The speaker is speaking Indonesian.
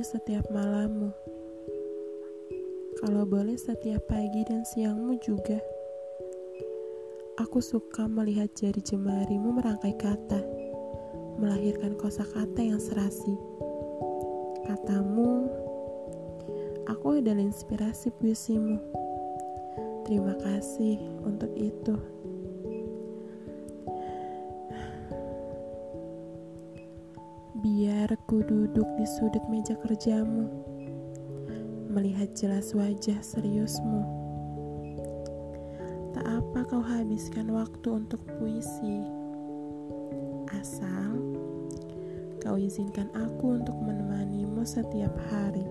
setiap malammu. Kalau boleh setiap pagi dan siangmu juga. Aku suka melihat jari jemarimu merangkai kata, melahirkan kosakata yang serasi. Katamu, aku adalah inspirasi puisimu. Terima kasih untuk itu. Biar ku duduk di sudut meja kerjamu, melihat jelas wajah seriusmu. Tak apa kau habiskan waktu untuk puisi, asal kau izinkan aku untuk menemanimu setiap hari.